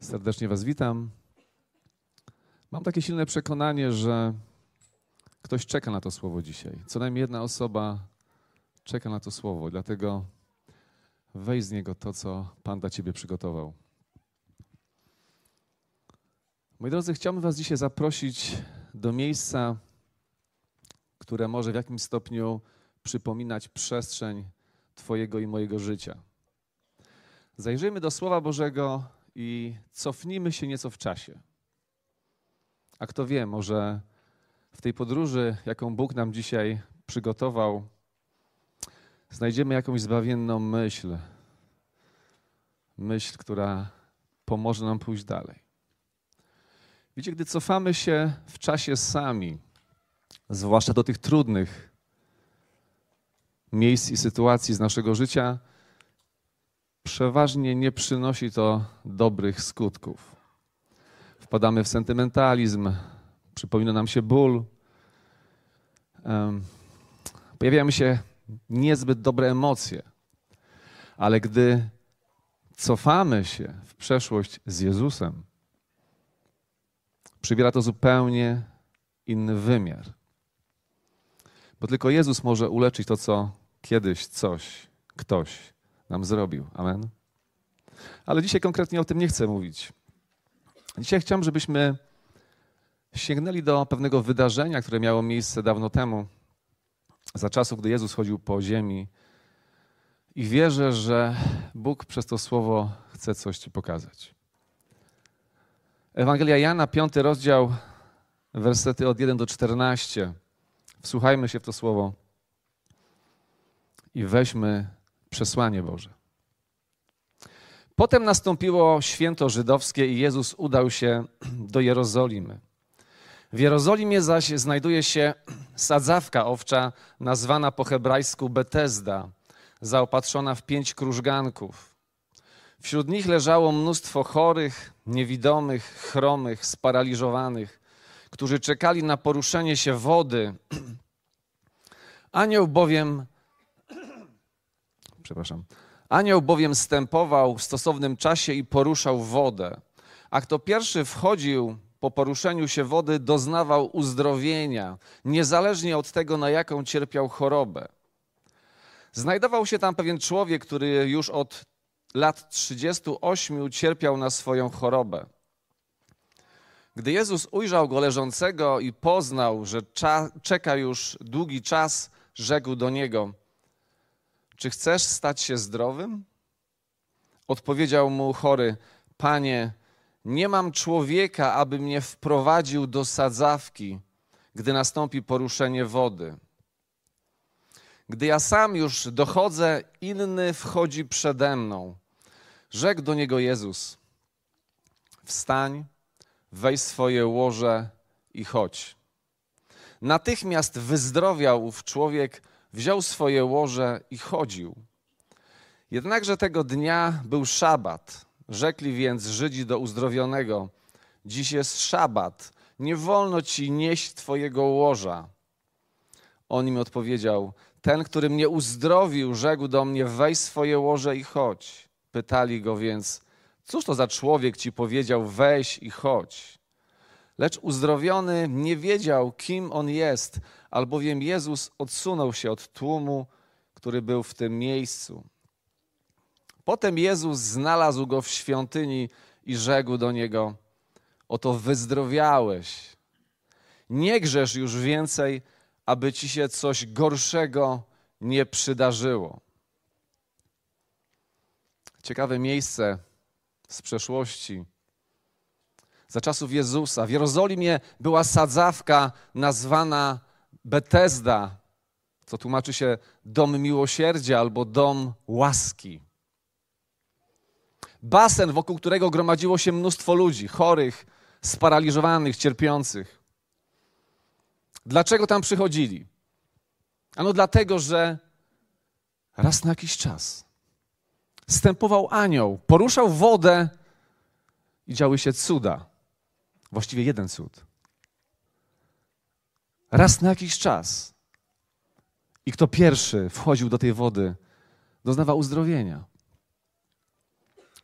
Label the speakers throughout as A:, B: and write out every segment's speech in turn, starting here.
A: Serdecznie Was witam. Mam takie silne przekonanie, że ktoś czeka na to słowo dzisiaj. Co najmniej jedna osoba czeka na to słowo, dlatego weź z niego to, co Pan dla Ciebie przygotował. Moi drodzy, chciałbym Was dzisiaj zaprosić do miejsca, które może w jakimś stopniu przypominać przestrzeń Twojego i mojego życia. Zajrzyjmy do Słowa Bożego i cofnijmy się nieco w czasie. A kto wie, może w tej podróży, jaką Bóg nam dzisiaj przygotował, znajdziemy jakąś zbawienną myśl. Myśl, która pomoże nam pójść dalej. Widzicie, gdy cofamy się w czasie sami, zwłaszcza do tych trudnych miejsc i sytuacji z naszego życia, przeważnie nie przynosi to dobrych skutków. Wpadamy w sentymentalizm, przypomina nam się ból, pojawiają się niezbyt dobre emocje, ale gdy cofamy się w przeszłość z Jezusem, przybiera to zupełnie inny wymiar. Bo tylko Jezus może uleczyć to, co kiedyś coś, ktoś nam zrobił. Amen. Ale dzisiaj konkretnie o tym nie chcę mówić. Dzisiaj chciałem, żebyśmy sięgnęli do pewnego wydarzenia, które miało miejsce dawno temu, za czasów, gdy Jezus chodził po ziemi. I wierzę, że Bóg przez to słowo chce coś Ci pokazać. Ewangelia Jana, piąty rozdział, wersety od 1 do 14. Wsłuchajmy się w to słowo i weźmy przesłanie Boże. Potem nastąpiło święto żydowskie i Jezus udał się do Jerozolimy. W Jerozolimie zaś znajduje się sadzawka owcza, nazwana po hebrajsku Betesda, zaopatrzona w pięć krużganków. Wśród nich leżało mnóstwo chorych, niewidomych, chromych, sparaliżowanych, którzy czekali na poruszenie się wody. Anioł bowiem przepraszam. Anioł bowiem stępował w stosownym czasie i poruszał wodę. A kto pierwszy wchodził po poruszeniu się wody, doznawał uzdrowienia, niezależnie od tego, na jaką cierpiał chorobę. Znajdował się tam pewien człowiek, który już od lat 38 cierpiał na swoją chorobę. Gdy Jezus ujrzał go leżącego i poznał, że czeka już długi czas, rzekł do niego – czy chcesz stać się zdrowym? Odpowiedział mu chory: Panie, nie mam człowieka, aby mnie wprowadził do sadzawki, gdy nastąpi poruszenie wody. Gdy ja sam już dochodzę, inny wchodzi przede mną. Rzekł do niego Jezus: Wstań, weź swoje łoże i chodź. Natychmiast wyzdrowiał ów człowiek wziął swoje łoże i chodził. Jednakże tego dnia był szabat. Rzekli więc Żydzi do uzdrowionego: Dziś jest szabat, nie wolno ci nieść twojego łoża. On im odpowiedział: Ten, który mnie uzdrowił, rzekł do mnie: Weź swoje łoże i chodź. Pytali go więc: Cóż to za człowiek ci powiedział: Weź i chodź? Lecz uzdrowiony nie wiedział, kim on jest, albowiem Jezus odsunął się od tłumu, który był w tym miejscu. Potem Jezus znalazł go w świątyni i rzekł do niego: Oto wyzdrowiałeś. Nie grzesz już więcej, aby ci się coś gorszego nie przydarzyło. Ciekawe miejsce z przeszłości. Za czasów Jezusa w Jerozolimie była sadzawka nazwana Betesda, co tłumaczy się dom miłosierdzia albo dom łaski. Basen, wokół którego gromadziło się mnóstwo ludzi, chorych, sparaliżowanych, cierpiących. Dlaczego tam przychodzili? Ano dlatego, że raz na jakiś czas stępował anioł, poruszał wodę i działy się cuda. Właściwie jeden cud raz na jakiś czas. I kto pierwszy wchodził do tej wody, doznawał uzdrowienia.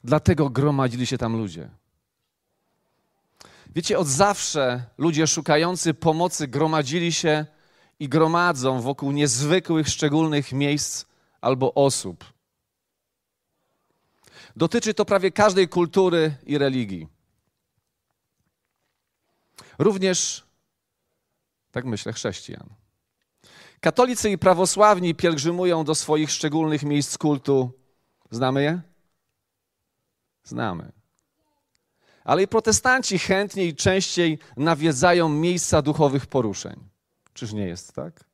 A: Dlatego gromadzili się tam ludzie. Wiecie, od zawsze ludzie szukający pomocy gromadzili się i gromadzą wokół niezwykłych, szczególnych miejsc albo osób. Dotyczy to prawie każdej kultury i religii. Również, tak myślę, chrześcijan. Katolicy i prawosławni pielgrzymują do swoich szczególnych miejsc kultu. Znamy je? Znamy. Ale i protestanci chętniej i częściej nawiedzają miejsca duchowych poruszeń. Czyż nie jest tak?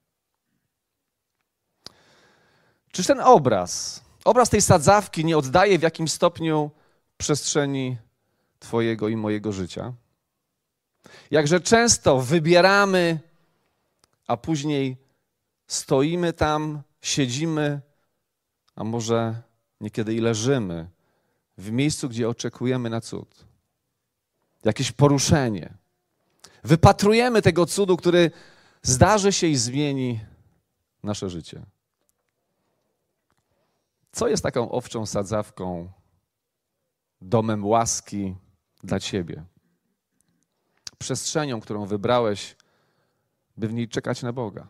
A: Czyż ten obraz, obraz tej sadzawki nie oddaje w jakimś stopniu przestrzeni Twojego i mojego życia? Jakże często wybieramy, a później stoimy tam, siedzimy, a może niekiedy i leżymy w miejscu, gdzie oczekujemy na cud. Jakieś poruszenie. Wypatrujemy tego cudu, który zdarzy się i zmieni nasze życie. Co jest taką owczą sadzawką, domem łaski dla Ciebie? Przestrzenią, którą wybrałeś, by w niej czekać na Boga.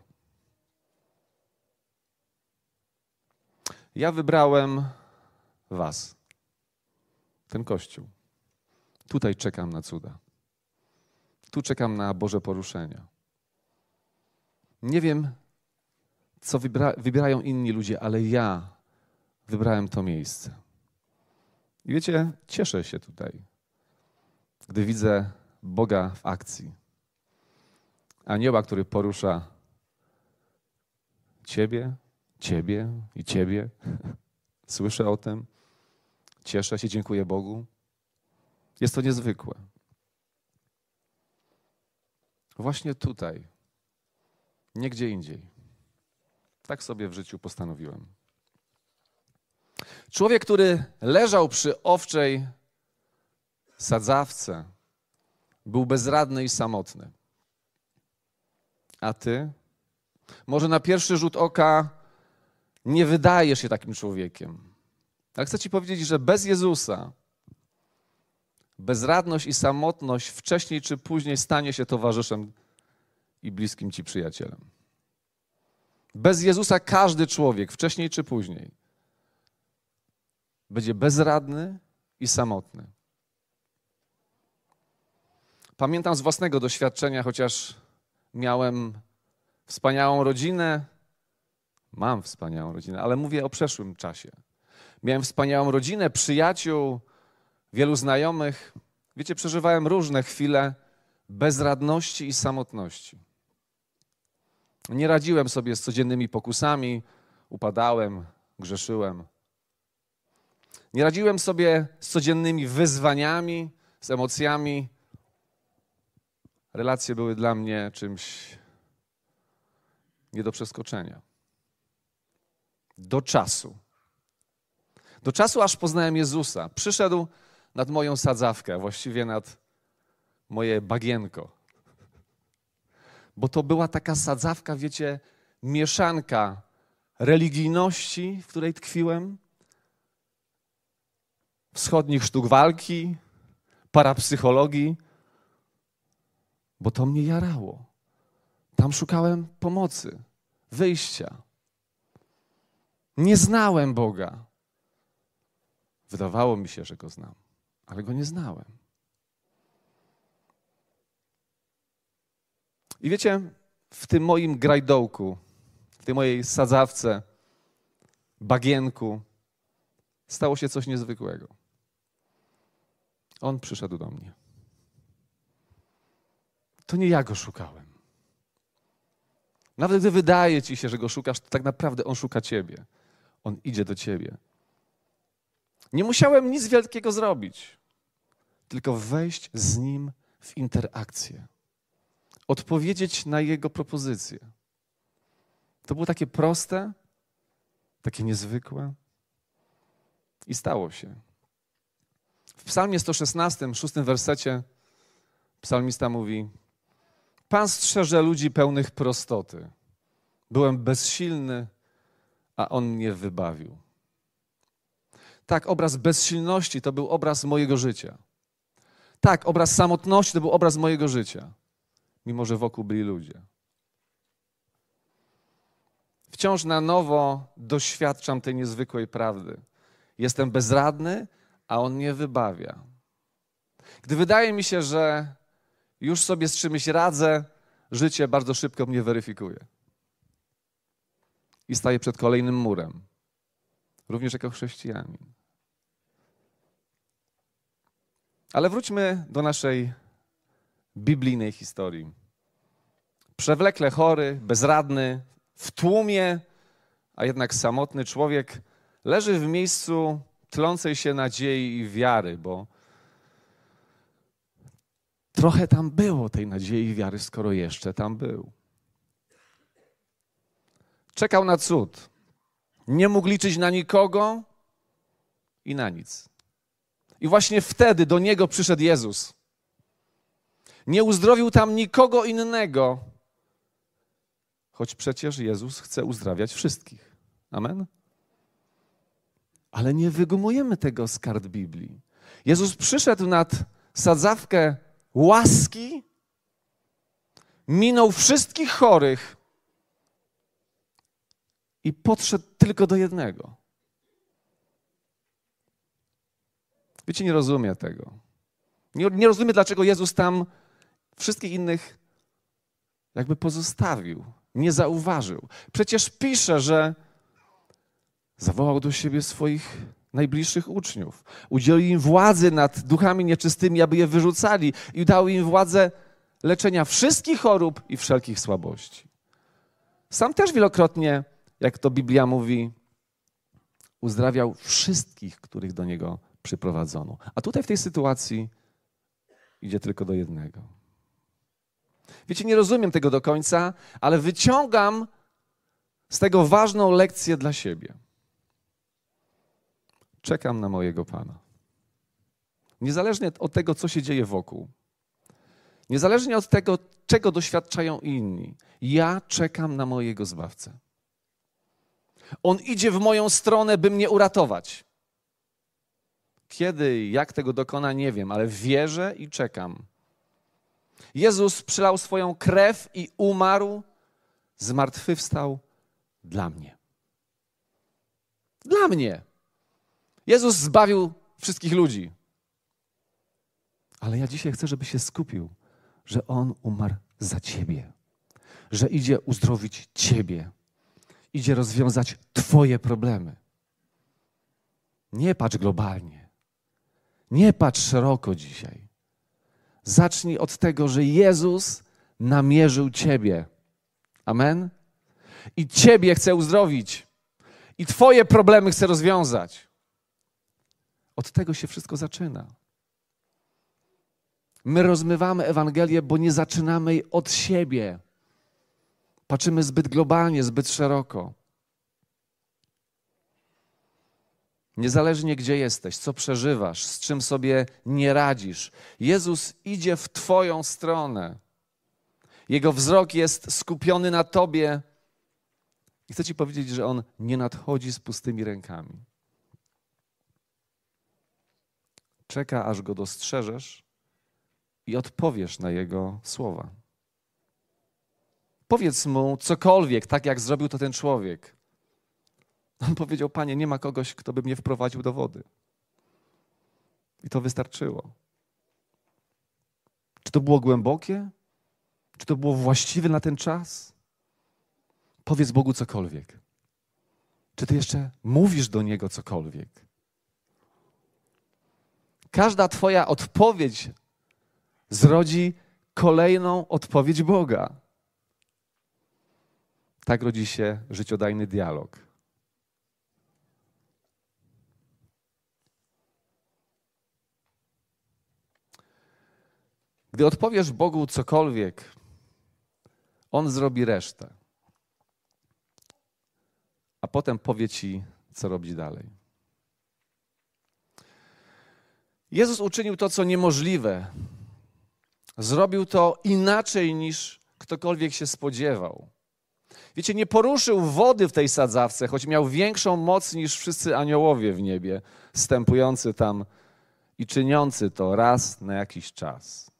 A: Ja wybrałem Was, ten Kościół. Tutaj czekam na cuda. Tu czekam na Boże poruszenia. Nie wiem, co wybra wybierają inni ludzie, ale ja wybrałem to miejsce. I wiecie, cieszę się tutaj, gdy widzę Boga w akcji. Anioła, który porusza Ciebie, Ciebie i Ciebie. Słyszę o tym, cieszę się, dziękuję Bogu. Jest to niezwykłe. Właśnie tutaj, nie gdzie indziej. Tak sobie w życiu postanowiłem. Człowiek, który leżał przy owczej sadzawce, był bezradny i samotny. A ty? Może na pierwszy rzut oka nie wydajesz się takim człowiekiem. Ale chcę ci powiedzieć, że bez Jezusa bezradność i samotność wcześniej czy później stanie się towarzyszem i bliskim ci przyjacielem. Bez Jezusa każdy człowiek, wcześniej czy później, będzie bezradny i samotny. Pamiętam z własnego doświadczenia, chociaż miałem wspaniałą rodzinę, mam wspaniałą rodzinę, ale mówię o przeszłym czasie. Miałem wspaniałą rodzinę, przyjaciół, wielu znajomych. Wiecie, przeżywałem różne chwile bezradności i samotności. Nie radziłem sobie z codziennymi pokusami, upadałem, grzeszyłem. Nie radziłem sobie z codziennymi wyzwaniami, z emocjami. Relacje były dla mnie czymś nie do przeskoczenia. Do czasu. Do czasu, aż poznałem Jezusa. Przyszedł nad moją sadzawkę, właściwie nad moje bagienko. Bo to była taka sadzawka, wiecie, mieszanka religijności, w której tkwiłem, wschodnich sztuk walki, parapsychologii, bo to mnie jarało. Tam szukałem pomocy, wyjścia. Nie znałem Boga. Wydawało mi się, że go znam, ale go nie znałem. I wiecie, w tym moim grajdołku, w tej mojej sadzawce, bagienku, stało się coś niezwykłego. On przyszedł do mnie. To nie ja go szukałem. Nawet gdy wydaje ci się, że go szukasz, to tak naprawdę on szuka ciebie. On idzie do ciebie. Nie musiałem nic wielkiego zrobić, tylko wejść z nim w interakcję, odpowiedzieć na jego propozycję. To było takie proste, takie niezwykłe i stało się. W Psalmie 116, szóstym wersecie, psalmista mówi: Pan strzeże ludzi pełnych prostoty. Byłem bezsilny, a on mnie wybawił. Tak, obraz bezsilności to był obraz mojego życia. Tak, obraz samotności to był obraz mojego życia, mimo że wokół byli ludzie. Wciąż na nowo doświadczam tej niezwykłej prawdy. Jestem bezradny, a On mnie wybawia. Gdy wydaje mi się, że już sobie z czymś radzę, życie bardzo szybko mnie weryfikuje. I staję przed kolejnym murem, również jako chrześcijanin. Ale wróćmy do naszej biblijnej historii. Przewlekle chory, bezradny, w tłumie, a jednak samotny człowiek leży w miejscu tlącej się nadziei i wiary, bo trochę tam było tej nadziei i wiary, skoro jeszcze tam był. Czekał na cud. Nie mógł liczyć na nikogo i na nic. I właśnie wtedy do niego przyszedł Jezus. Nie uzdrowił tam nikogo innego, choć przecież Jezus chce uzdrawiać wszystkich. Amen? Ale nie wygumujemy tego z kart Biblii. Jezus przyszedł nad sadzawkę łaski, minął wszystkich chorych i podszedł tylko do jednego. Wiecie, nie rozumie tego. Nie, nie rozumie, dlaczego Jezus tam wszystkich innych jakby pozostawił, nie zauważył. Przecież pisze, że zawołał do siebie swoich najbliższych uczniów. Udzielił im władzy nad duchami nieczystymi, aby je wyrzucali i dał im władzę leczenia wszystkich chorób i wszelkich słabości. Sam też wielokrotnie, jak to Biblia mówi, uzdrawiał wszystkich, których do niego przyprowadzono. A tutaj w tej sytuacji idzie tylko do jednego. Wiecie, nie rozumiem tego do końca, ale wyciągam z tego ważną lekcję dla siebie. Czekam na mojego Pana. Niezależnie od tego, co się dzieje wokół, niezależnie od tego, czego doświadczają inni, ja czekam na mojego Zbawcę. On idzie w moją stronę, by mnie uratować. Kiedy i jak tego dokona, nie wiem, ale wierzę i czekam. Jezus przylał swoją krew i umarł, zmartwychwstał dla mnie. Dla mnie. Jezus zbawił wszystkich ludzi. Ale ja dzisiaj chcę, żeby się skupił, że On umarł za Ciebie, że idzie uzdrowić Ciebie, idzie rozwiązać Twoje problemy. Nie patrz globalnie, nie patrz szeroko dzisiaj. Zacznij od tego, że Jezus namierzył Ciebie. Amen? I Ciebie chce uzdrowić, i Twoje problemy chce rozwiązać. Od tego się wszystko zaczyna. My rozmywamy Ewangelię, bo nie zaczynamy jej od siebie. Patrzymy zbyt globalnie, zbyt szeroko. Niezależnie gdzie jesteś, co przeżywasz, z czym sobie nie radzisz, Jezus idzie w Twoją stronę. Jego wzrok jest skupiony na Tobie. I chcę Ci powiedzieć, że On nie nadchodzi z pustymi rękami. Czeka, aż go dostrzeżesz i odpowiesz na jego słowa. Powiedz mu cokolwiek, tak jak zrobił to ten człowiek. On powiedział: Panie, nie ma kogoś, kto by mnie wprowadził do wody. I to wystarczyło. Czy to było głębokie? Czy to było właściwe na ten czas? Powiedz Bogu cokolwiek. Czy ty jeszcze mówisz do Niego cokolwiek? Każda Twoja odpowiedź zrodzi kolejną odpowiedź Boga. Tak rodzi się życiodajny dialog. Gdy odpowiesz Bogu cokolwiek, On zrobi resztę. A potem powie ci, co robić dalej. Jezus uczynił to, co niemożliwe. Zrobił to inaczej niż ktokolwiek się spodziewał. Wiecie, nie poruszył wody w tej sadzawce, choć miał większą moc niż wszyscy aniołowie w niebie, stępujący tam i czyniący to raz na jakiś czas.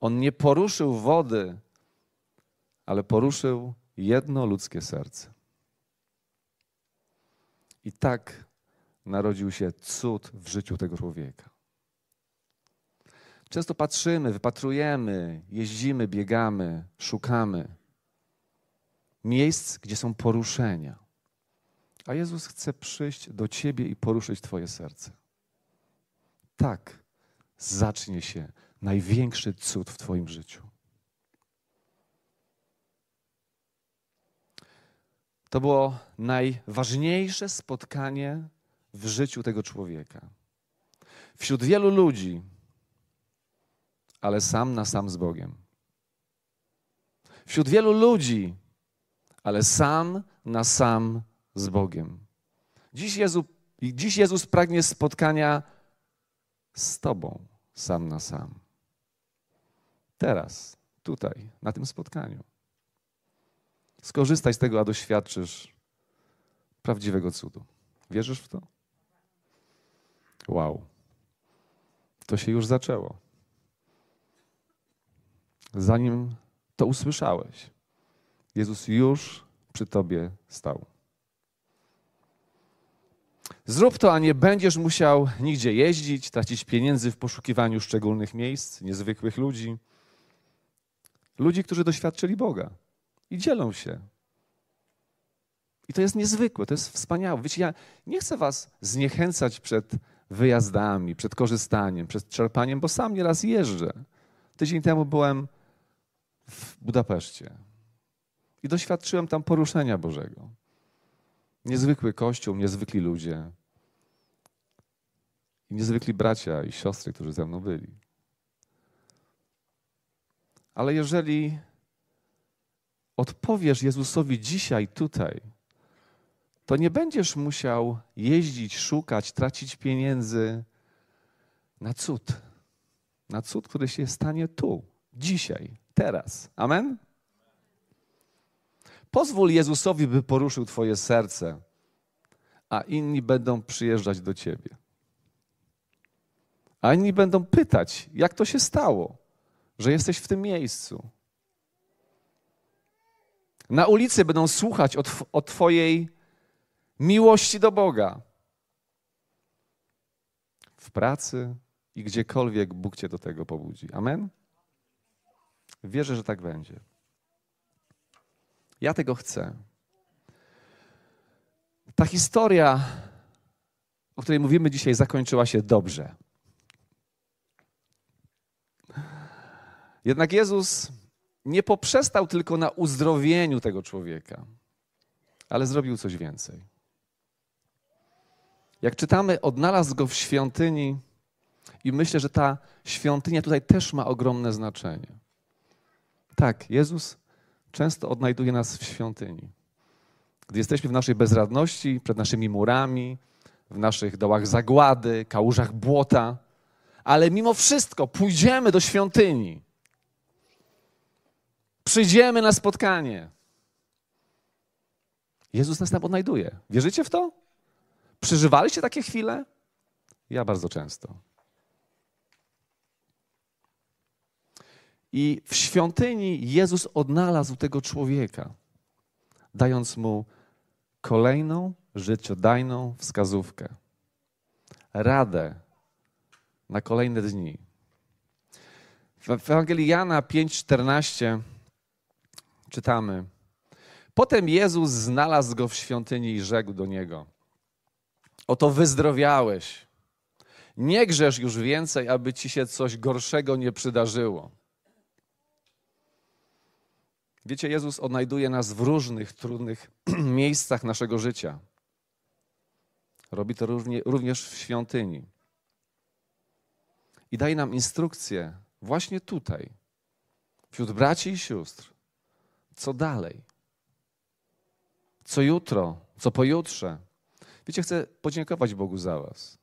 A: On nie poruszył wody, ale poruszył jedno ludzkie serce. I tak narodził się cud w życiu tego człowieka. Często patrzymy, wypatrujemy, jeździmy, biegamy, szukamy miejsc, gdzie są poruszenia. A Jezus chce przyjść do ciebie i poruszyć Twoje serce. Tak zacznie się największy cud w Twoim życiu. To było najważniejsze spotkanie w życiu tego człowieka. Wśród wielu ludzi, ale sam na sam z Bogiem. Wśród wielu ludzi, ale sam na sam z Bogiem. Dziś Jezus, dziś Jezus pragnie spotkania z Tobą, sam na sam. Teraz, tutaj, na tym spotkaniu. Skorzystaj z tego, a doświadczysz prawdziwego cudu. Wierzysz w to? Wow. To się już zaczęło. Zanim to usłyszałeś, Jezus już przy tobie stał. Zrób to, a nie będziesz musiał nigdzie jeździć, tracić pieniędzy w poszukiwaniu szczególnych miejsc, niezwykłych ludzi. Ludzi, którzy doświadczyli Boga i dzielą się. I to jest niezwykłe, to jest wspaniałe. Wiecie, ja nie chcę was zniechęcać przed wyjazdami, przed korzystaniem, przed czerpaniem, bo sam nieraz jeżdżę. Tydzień temu byłem w Budapeszcie i doświadczyłem tam poruszenia Bożego. Niezwykły kościół, niezwykli ludzie. I niezwykli bracia i siostry, którzy ze mną byli. Ale jeżeli odpowiesz Jezusowi dzisiaj, tutaj, to nie będziesz musiał jeździć, szukać, tracić pieniędzy na cud. Na cud, który się stanie tu, dzisiaj, teraz. Amen? Pozwól Jezusowi, by poruszył Twoje serce, a inni będą przyjeżdżać do Ciebie. A inni będą pytać, jak to się stało, że jesteś w tym miejscu. Na ulicy będą słuchać o, o Twojej miłości do Boga. W pracy i gdziekolwiek Bóg Cię do tego pobudzi. Amen? Wierzę, że tak będzie. Ja tego chcę. Ta historia, o której mówimy dzisiaj, zakończyła się dobrze. Jednak Jezus nie poprzestał tylko na uzdrowieniu tego człowieka, ale zrobił coś więcej. Jak czytamy, odnalazł go w świątyni i myślę, że ta świątynia tutaj też ma ogromne znaczenie. Tak, Jezus często odnajduje nas w świątyni. Gdy jesteśmy w naszej bezradności, przed naszymi murami, w naszych dołach zagłady, kałużach błota, ale mimo wszystko pójdziemy do świątyni. Przyjdziemy na spotkanie. Jezus nas tam odnajduje. Wierzycie w to? Przeżywaliście takie chwile? Ja bardzo często. I w świątyni Jezus odnalazł tego człowieka, dając mu kolejną życiodajną wskazówkę, radę na kolejne dni. W Ewangelii Jana 5:14 czytamy: Potem Jezus znalazł go w świątyni i rzekł do niego: Oto wyzdrowiałeś. Nie grzesz już więcej, aby ci się coś gorszego nie przydarzyło. Wiecie, Jezus odnajduje nas w różnych trudnych miejscach naszego życia. Robi to również w świątyni. I daje nam instrukcję właśnie tutaj, wśród braci i sióstr, co dalej, co jutro, co pojutrze. Wiecie, chcę podziękować Bogu za Was.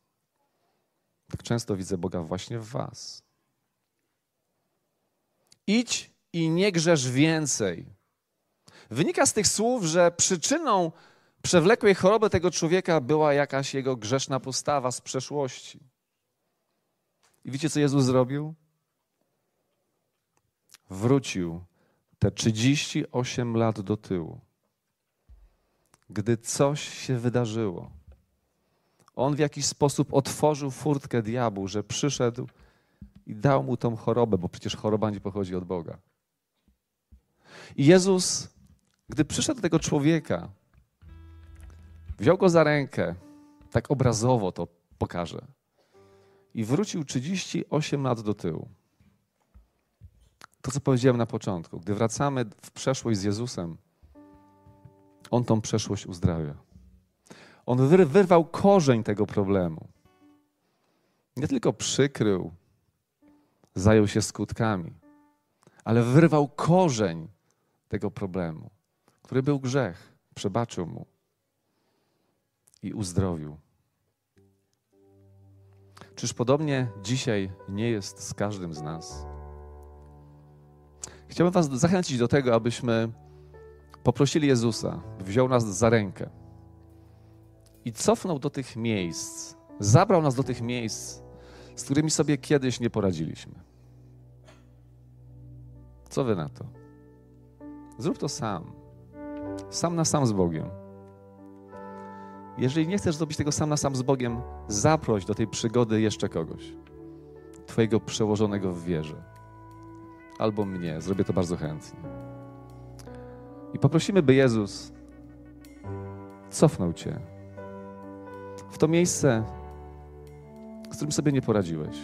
A: Tak często widzę Boga właśnie w Was. Idź i nie grzesz więcej. Wynika z tych słów, że przyczyną przewlekłej choroby tego człowieka była jakaś jego grzeszna postawa z przeszłości. I wiecie, co Jezus zrobił? Wrócił te 38 lat do tyłu, gdy coś się wydarzyło. On w jakiś sposób otworzył furtkę diabłu, że przyszedł i dał mu tą chorobę, bo przecież choroba nie pochodzi od Boga. I Jezus, gdy przyszedł do tego człowieka, wziął go za rękę, tak obrazowo to pokażę, i wrócił 38 lat do tyłu. To, co powiedziałem na początku, gdy wracamy w przeszłość z Jezusem, On tą przeszłość uzdrawia. On wyrwał korzeń tego problemu. Nie tylko przykrył, zajął się skutkami, ale wyrwał korzeń tego problemu, który był grzech, przebaczył mu i uzdrowił. Czyż podobnie dzisiaj nie jest z każdym z nas? Chciałbym Was zachęcić do tego, abyśmy poprosili Jezusa, by wziął nas za rękę i cofnął do tych miejsc, zabrał nas do tych miejsc, z którymi sobie kiedyś nie poradziliśmy. Co Wy na to? Zrób to sam. Sam na sam z Bogiem. Jeżeli nie chcesz zrobić tego sam na sam z Bogiem, zaproś do tej przygody jeszcze kogoś. Twojego przełożonego w wierze. Albo mnie. Zrobię to bardzo chętnie. I poprosimy, by Jezus cofnął Cię w to miejsce, z którym sobie nie poradziłeś.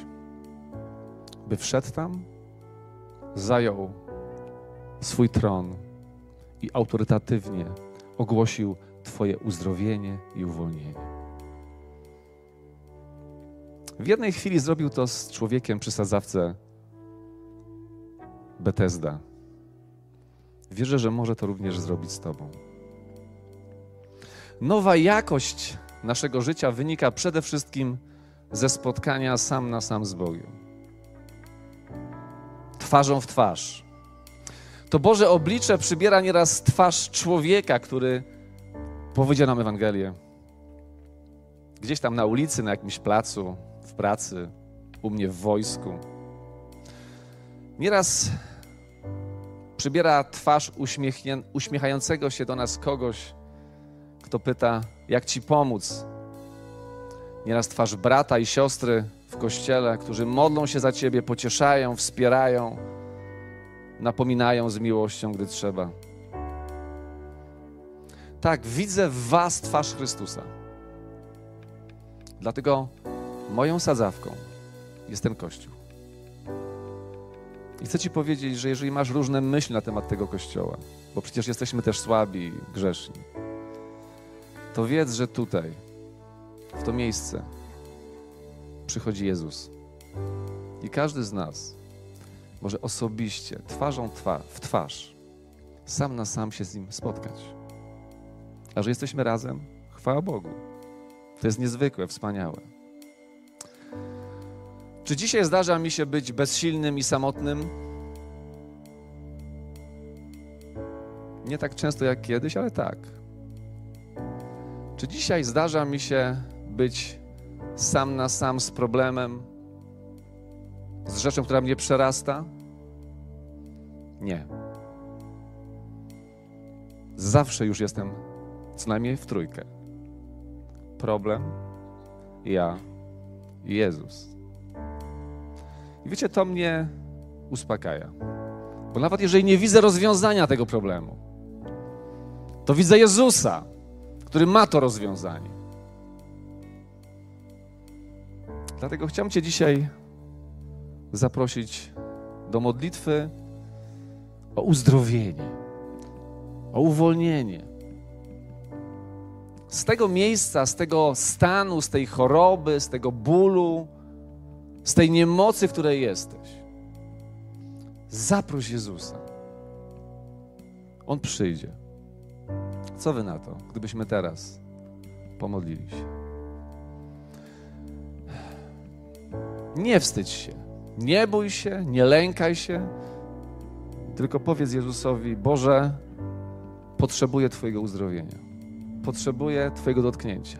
A: By wszedł tam, zajął swój tron i autorytatywnie ogłosił Twoje uzdrowienie i uwolnienie. W jednej chwili zrobił to z człowiekiem przy sadzawce Bethesda. Wierzę, że może to również zrobić z Tobą. Nowa jakość naszego życia wynika przede wszystkim ze spotkania sam na sam z Bogiem. Twarzą w twarz. To Boże oblicze przybiera nieraz twarz człowieka, który powiedział nam Ewangelię. Gdzieś tam na ulicy, na jakimś placu, w pracy, u mnie w wojsku. Nieraz przybiera twarz uśmiechającego się do nas kogoś, kto pyta, jak ci pomóc. Nieraz twarz brata i siostry w kościele, którzy modlą się za ciebie, pocieszają, wspierają, napominają z miłością, gdy trzeba. Tak, widzę w Was twarz Chrystusa. Dlatego moją sadzawką jest ten Kościół. I chcę Ci powiedzieć, że jeżeli masz różne myśli na temat tego Kościoła, bo przecież jesteśmy też słabi, grzeszni, to wiedz, że tutaj, w to miejsce, przychodzi Jezus. I każdy z nas może osobiście, twarzą twa w twarz, sam na sam się z Nim spotkać. A że jesteśmy razem, chwała Bogu. To jest niezwykłe, wspaniałe. Czy dzisiaj zdarza mi się być bezsilnym i samotnym? Nie tak często jak kiedyś, ale tak. Czy dzisiaj zdarza mi się być sam na sam z problemem, z rzeczą, która mnie przerasta? Nie. Zawsze już jestem co najmniej w trójkę. Problem, ja Jezus. I wiecie, to mnie uspokaja. Bo nawet jeżeli nie widzę rozwiązania tego problemu, to widzę Jezusa, który ma to rozwiązanie. Dlatego chciałem Cię dzisiaj zaprosić do modlitwy o uzdrowienie, o uwolnienie z tego miejsca, z tego stanu, z tej choroby, z tego bólu, z tej niemocy, w której jesteś. Zaproś Jezusa. On przyjdzie. Co wy na to, gdybyśmy teraz pomodlili się? Nie wstydź się, nie bój się, nie lękaj się, tylko powiedz Jezusowi: Boże, potrzebuję Twojego uzdrowienia. potrzebuję Twojego dotknięcia.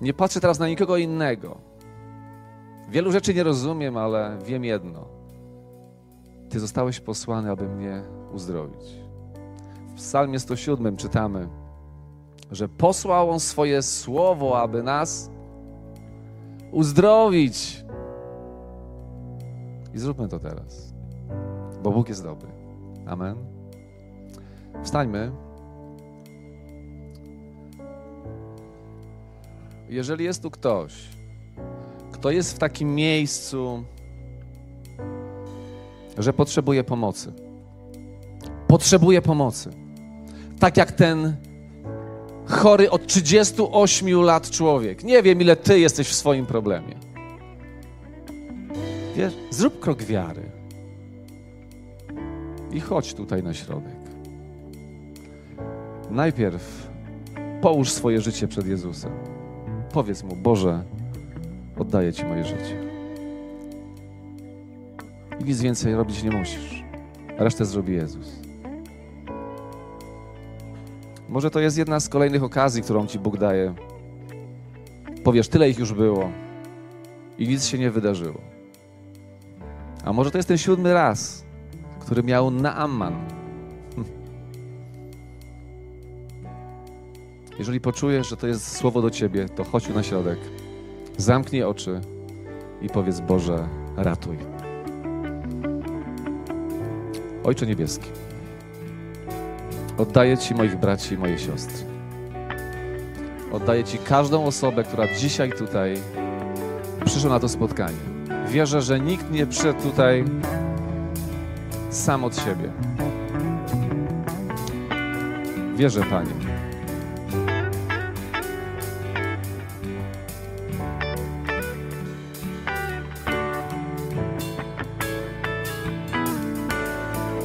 A: Nie patrzę teraz na nikogo innego. Wielu rzeczy nie rozumiem, ale wiem jedno. Ty zostałeś posłany, aby mnie uzdrowić. Psalmie 107 czytamy, że posłał On swoje słowo, aby nas uzdrowić. I zróbmy to teraz, bo Bóg jest dobry. Amen. Wstańmy. Jeżeli jest tu ktoś, kto jest w takim miejscu, że potrzebuje pomocy, potrzebuje pomocy, tak jak ten chory od 38 lat człowiek. Nie wiem, ile ty jesteś w swoim problemie. Wiesz, zrób krok wiary i chodź tutaj na środek. Najpierw połóż swoje życie przed Jezusem. Powiedz mu: Boże, oddaję Ci moje życie. I nic więcej robić nie musisz. Resztę zrobi Jezus. Może to jest jedna z kolejnych okazji, którą Ci Bóg daje. Powiesz, tyle ich już było i nic się nie wydarzyło. A może to jest ten siódmy raz, który miał Naaman. Jeżeli poczujesz, że to jest słowo do Ciebie, to chodź na środek, zamknij oczy i powiedz Boże, ratuj. Ojcze Niebieski, oddaję Ci moich braci i moje siostry. Oddaję Ci każdą osobę, która dzisiaj tutaj przyszła na to spotkanie. Wierzę, że nikt nie przyszedł tutaj sam od siebie. Wierzę, Panie